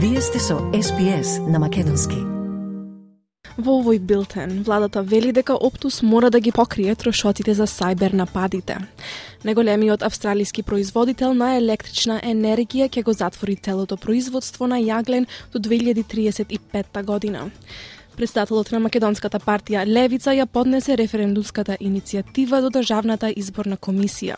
Вие сте со SPS на Македонски. Во овој билтен, владата вели дека Оптус мора да ги покрие трошоците за сајбер нападите. Неголемиот австралиски производител на електрична енергија ќе го затвори целото производство на јаглен до 2035 година. Председателот на Македонската партија Левица ја поднесе референдумската иницијатива до Државната изборна комисија.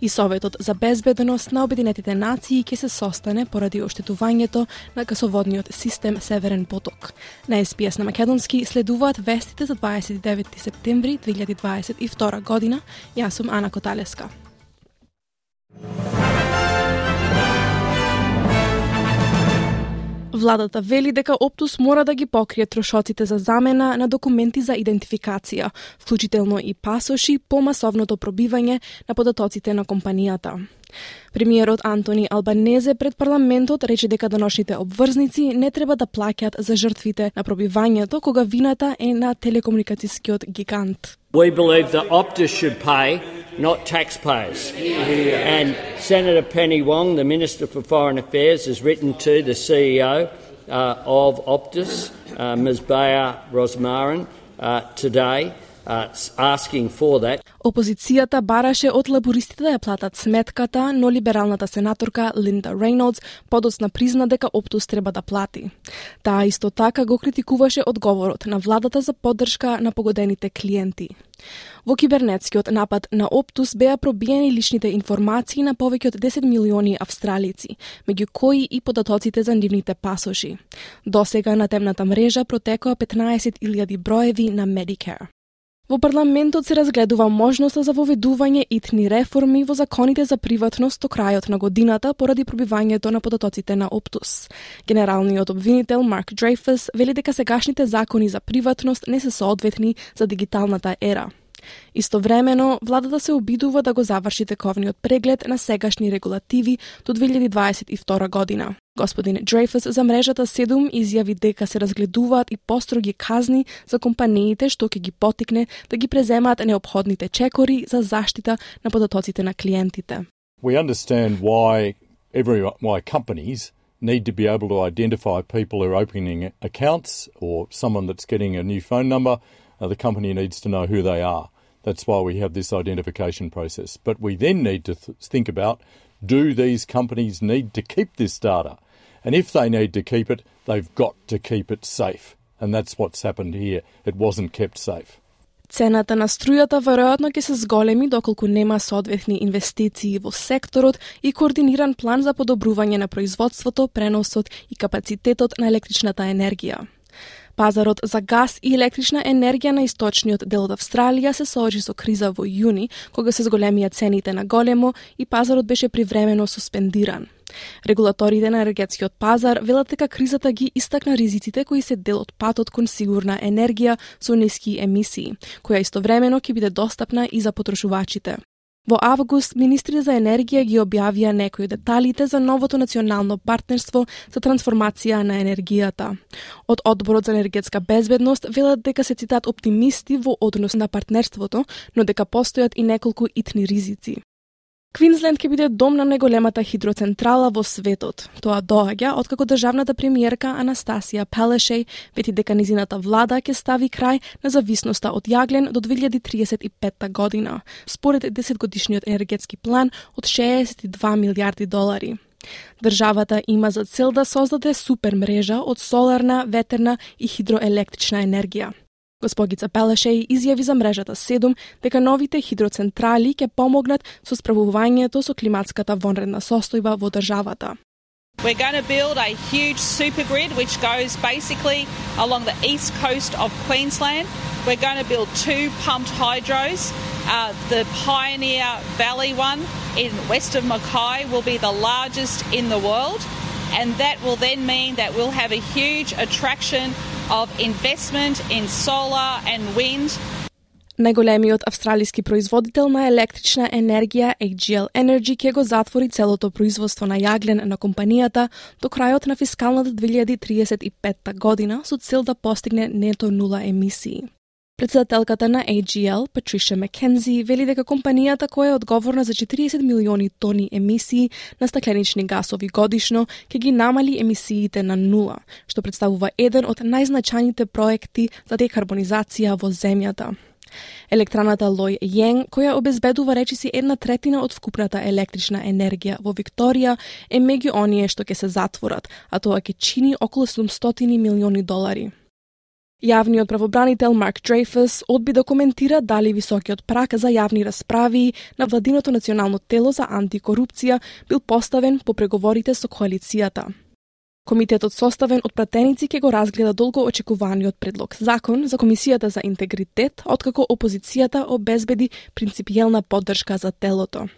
И Советот за безбедност на Обединетите нации ќе се состане поради оштетувањето на гасоводниот систем Северен поток. На СПС на Македонски следуваат вестите за 29 септември 2022 година. Јас сум Ана Коталеска. Владата вели дека Оптус мора да ги покрие трошоците за замена на документи за идентификација, вклучително и пасоши по масовното пробивање на податоците на компанијата. Премиерот Антони Албанезе пред парламентот рече дека доношните обврзници не треба да плаќаат за жртвите на пробивањето кога вината е на телекомуникацијскиот гигант. We believe that Optus should pay, not taxpayers. And Senator Penny Wong, the Minister for Foreign Affairs, has written to the CEO uh, of Optus, uh, Ms. Bayer Rosmarin, uh, today Uh, asking for that. Опозицијата бараше од лабористите да ја платат сметката, но либералната сенаторка Линда Рейнолдс подоцна призна дека Оптус треба да плати. Таа исто така го критикуваше одговорот на владата за поддршка на погодените клиенти. Во кибернетскиот напад на Оптус беа пробиени личните информации на повеќе од 10 милиони австралици, меѓу кои и податоците за нивните пасоши. Досега на темната мрежа протекоа 15.000 броеви на Medicare. Во парламентот се разгледува можноста за воведување итни реформи во законите за приватност до крајот на годината поради пробивањето на податоците на Оптус. Генералниот обвинител Марк Дрейфус вели дека сегашните закони за приватност не се соодветни за дигиталната ера. Истовремено, владата се обидува да го заврши тековниот преглед на сегашни регулативи до 2022 година. Господин Дрейфус за мрежата 7 изјави дека се разгледуваат и построги казни за компаниите што ќе ги потикне да ги преземаат необходните чекори за заштита на податоците на клиентите. We understand why every why companies need to be able to identify people who are opening accounts or someone that's getting a new phone number. Uh, the company needs to know who they are. That's why we have this identification process. But we then need to th- think about do these companies need to keep this data? And if they need to keep it, they've got to keep it safe. And that's what's happened here. It wasn't kept safe. Цената на струјата веројатно ќе се зголеми доколку нема соодветни инвестиции во секторот и координиран план за подобрување на производството, преносот и капацитетот на електричната енергија. Пазарот за газ и електрична енергија на источниот дел од Австралија се соочи со криза во јуни, кога се зголемија цените на големо и пазарот беше привремено суспендиран. Регулаторите на енергетскиот пазар велат дека кризата ги истакна ризиците кои се дел од патот кон сигурна енергија со ниски емисии, која истовремено ќе биде достапна и за потрошувачите. Во август, министри за енергија ги објавија некои деталите за новото национално партнерство за трансформација на енергијата. Од Одборот за енергетска безбедност велат дека се цитат оптимисти во однос на партнерството, но дека постојат и неколку итни ризици. Квинсленд ќе биде дом на најголемата хидроцентрала во светот. Тоа доаѓа откако државната премиерка Анастасија Пелешеј вети дека низината влада ќе стави крај на зависноста од јаглен до 2035 година, според 10 годишниот енергетски план од 62 милиарди долари. Државата има за цел да создаде супер мрежа од соларна, ветерна и хидроелектрична енергија. Госпогица Пелешеј изјави за мрежата 7 дека новите хидроцентрали ќе помогнат со справувањето со климатската вонредна состојба во државата. We're going to build a huge super grid which goes basically along the east coast of Queensland. We're going to build two pumped hydros. Uh, the Pioneer Valley one in west of Mackay will be the largest in the world, and that will then mean that we'll have a huge attraction of investment in solar and wind Најголемиот австралиски производител на електрична енергија AGL Energy ќе го затвори целото производство на јаглен на компанијата до крајот на фискалната 2035 година со цел да постигне нето нула емисии. Председателката на AGL, Патриша Маккензи, вели дека компанијата која е одговорна за 40 милиони тони емисии на стакленични гасови годишно ќе ги намали емисиите на нула, што представува еден од најзначајните проекти за декарбонизација во земјата. Електраната Лој Јенг, која обезбедува речиси една третина од вкупната електрична енергија во Викторија, е меѓу оние што ќе се затворат, а тоа ќе чини околу 700 милиони долари. Јавниот правобранител Марк Дрейфус одби да коментира дали високиот прак за јавни расправи на владиното национално тело за антикорупција бил поставен по преговорите со коалицијата. Комитетот составен од пратеници ќе го разгледа долго очекуваниот предлог закон за Комисијата за интегритет, откако опозицијата обезбеди принципијална поддршка за телото.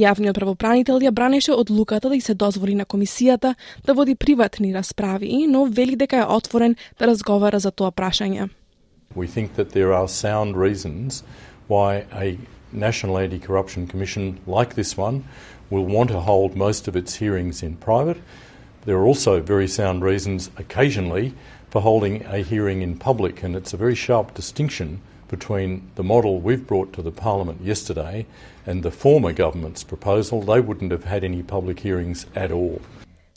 Јавниот правопранител ја бранеше одлуката да и се дозволи на комисијата да води приватни расправи, но вели дека е отворен да разговара за тоа прашање. We think that there are sound reasons why a National Anti-Corruption Commission like this one will want to hold most of its hearings in private. There are also very sound reasons occasionally for holding a hearing in public, and it's a very sharp distinction between the model we've brought to the Parliament yesterday and the former government's proposal, they wouldn't have had any public hearings at all.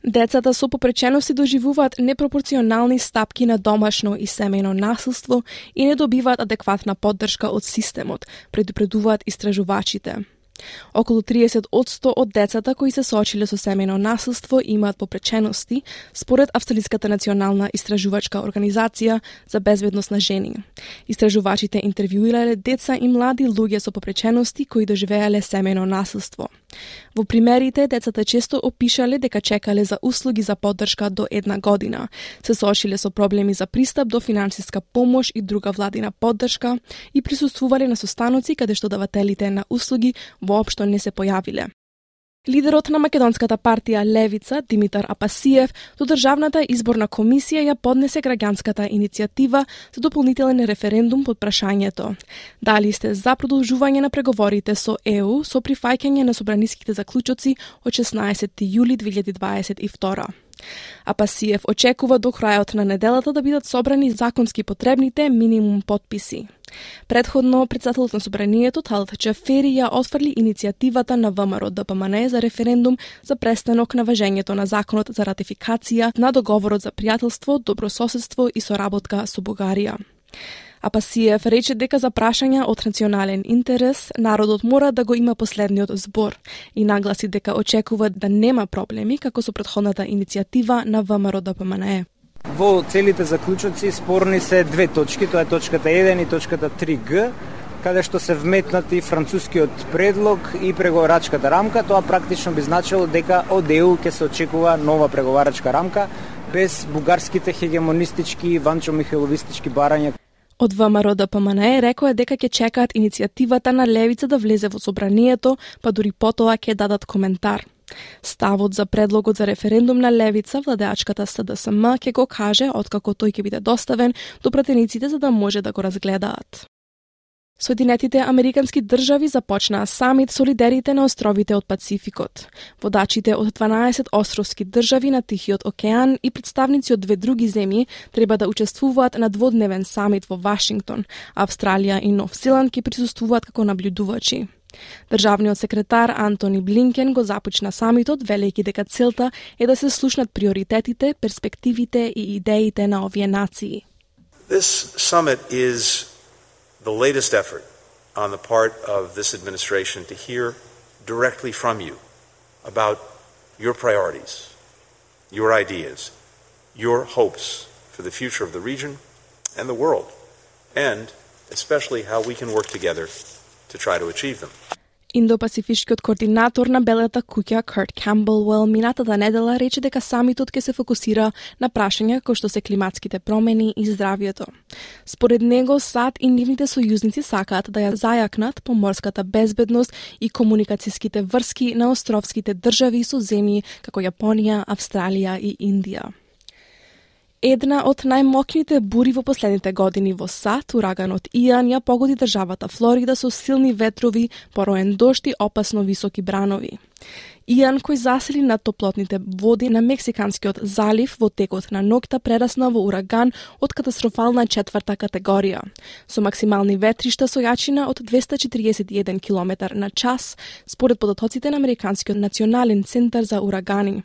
Децата со попречености доживуваат непропорционални стапки на домашно и семејно насилство и не добиваат адекватна поддршка од системот, предупредуваат истражувачите. Околу 30 од 100 од децата кои се соочиле со семејно насилство имаат попречености, според Австралиската национална истражувачка организација за безбедност на жени. Истражувачите интервјуирале деца и млади луѓе со попречености кои доживеале семејно насилство. Во примерите, децата често опишале дека чекале за услуги за поддршка до една година, се соочиле со проблеми за пристап до финансиска помош и друга владина поддршка и присуствувале на состаноци каде што давателите на услуги воопшто не се појавиле. Лидерот на македонската партија Левица, Димитар Апасиев, до Државната изборна комисија ја поднесе граѓанската иницијатива за дополнителен референдум под прашањето. Дали сте за продолжување на преговорите со ЕУ со прифаќање на собраниските заклучоци од 16 јули 2022. Апасиев очекува до крајот на неделата да бидат собрани законски потребните минимум подписи. Предходно, председателот на собранието Талат Чафери ја отфрли иницијативата на ВМРО ДПМН за референдум за престанок на важењето на законот за ратификација на договорот за пријателство, добрососедство и соработка со Бугарија. Апасиев рече дека за прашања од национален интерес, народот мора да го има последниот збор и нагласи дека очекува да нема проблеми како со предходната иницијатива на ВМРО ДПМНЕ. Во целите заклучоци спорни се две точки, тоа е точката 1 и точката 3Г, каде што се вметнати францускиот предлог и преговарачката рамка, тоа практично би значило дека од ЕУ ќе се очекува нова преговарачка рамка без бугарските хегемонистички, и ванчо михайловистички барања Од ВМРО ДПМНЕ рекоа дека ќе чекаат иницијативата на Левица да влезе во собранието, па дури потоа ќе дадат коментар. Ставот за предлогот за референдум на Левица, владеачката СДСМ, ќе го каже откако тој ќе биде доставен до пратениците за да може да го разгледаат. Соединетите Американски држави започнаа самит со лидерите на островите од Пацификот. Водачите од 12 островски држави на Тихиот океан и представници од две други земји треба да учествуваат на дводневен самит во Вашингтон. Австралија и Нов Зеланд ќе присуствуваат како наблюдувачи. Државниот секретар Антони Блинкен го започна самитот велејќи дека целта е да се слушнат приоритетите, перспективите и идеите на овие нации. This summit is the latest effort on the part of this administration to hear directly from you about your priorities, your ideas, your hopes for the future of the region and the world, and especially how we can work together to try to achieve them. Индопасифичкиот координатор на Белата куќа Курт Камбелвел минатата да недела рече дека самитот ќе се фокусира на прашања како што се климатските промени и здравјето. Според него САД и нивните сојузници сакаат да ја зајакнат поморската безбедност и комуникацијските врски на островските држави со земји како Јапонија, Австралија и Индија. Една од најмокните бури во последните години во САД, ураганот Иан, ја погоди државата Флорида со силни ветрови, пороен дошт и опасно високи бранови. Иан кој засели на топлотните води на Мексиканскиот залив во текот на ноќта прерасна во ураган од катастрофална четврта категорија, со максимални ветришта со јачина од 241 км на час, според податоците на Американскиот национален центар за урагани.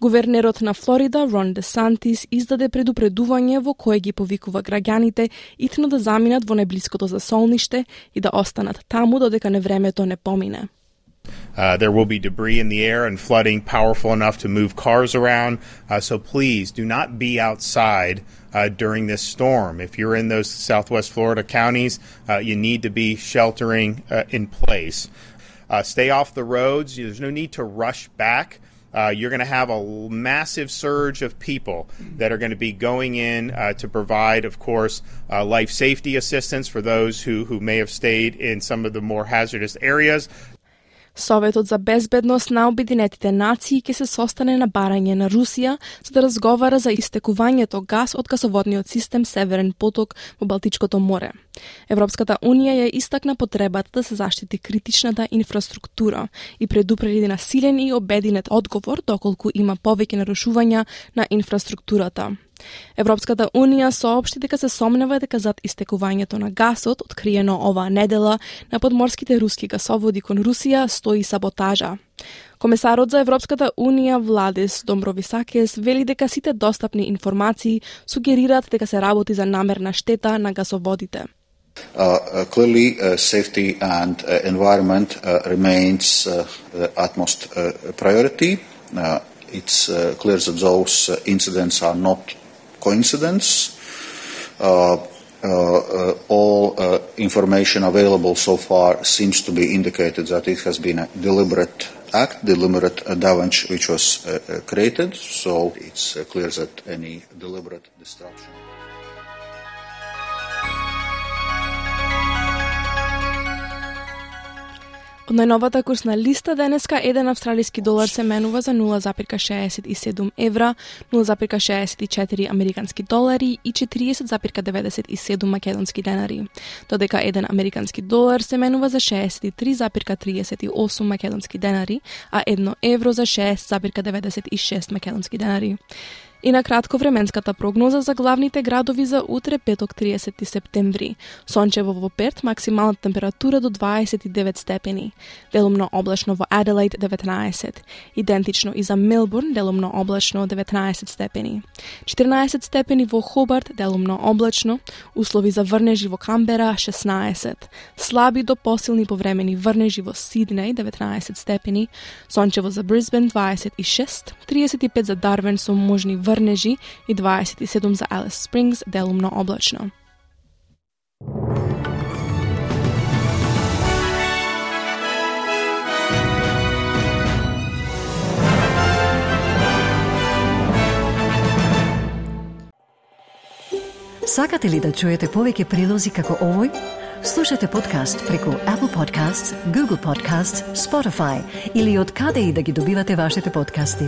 Гувернерот на Флорида, Рон Де Сантис, издаде предупредување во кое ги повикува граѓаните итно да заминат во најблиското засолниште и да останат таму додека невремето не помине. Uh, there will be debris in the air and flooding powerful enough to move cars around. Uh, so please do not be outside uh, during this storm. If you're in those southwest Florida counties, uh, you need to be sheltering uh, in place. Uh, stay off the roads. There's no need to rush back. you're going to have a massive surge of people that are going to be going in to provide, of course, life safety assistance for those who, who may have stayed in some of the more hazardous areas. Советот за безбедност на Обединетите нации ќе се состане на барање на Русија за да разговара за истекувањето газ од касоводниот систем Северен поток во Балтичкото море. Европската Унија ја истакна потребата да се заштити критичната инфраструктура и предупреди на силен и обединет одговор доколку има повеќе нарушувања на инфраструктурата. Европската Унија соопшти дека се сомнева дека зад истекувањето на гасот, откриено оваа недела на подморските руски гасоводи кон Русија, стои саботажа. Комесарот за Европската Унија Владис Домбровисакес вели дека сите достапни информации сугерираат дека се работи за намерна штета на гасоводите. Uh, uh, clearly, uh, safety and uh, environment uh, remains uh, the utmost uh, priority. Uh, it's uh, clear that those uh, incidents are not coincidence. Uh, uh, uh, all uh, information available so far seems to be indicated that it has been a deliberate act, deliberate uh, damage which was uh, created. So it's clear that any deliberate destruction. Од најновата курсна листа денеска еден австралиски долар се менува за 0,67 евра, 0,64 американски долари и 40,97 македонски денари, додека еден американски долар се менува за 63,38 македонски денари, а едно евро за 6,96 македонски денари. И на кратко временската прогноза за главните градови за утре петок 30 септември. Сончево во Перт, максимална температура до 29 степени. Делумно облачно во Аделаид 19. Идентично и за Мелбурн, делумно облачно 19 степени. 14 степени во Хобарт, делумно облачно. Услови за врнежи во Камбера 16. Слаби до посилни повремени врнежи во Сиднеј 19 степени. Сончево за Брисбен 26. 35 за Дарвен со можни врнежи и 27 за Алис Спрингс, делумно облачно. Сакате ли да чуете повеќе прилози како овој? Слушате подкаст преку Apple Podcasts, Google Podcasts, Spotify или од каде и да ги добивате вашите подкасти.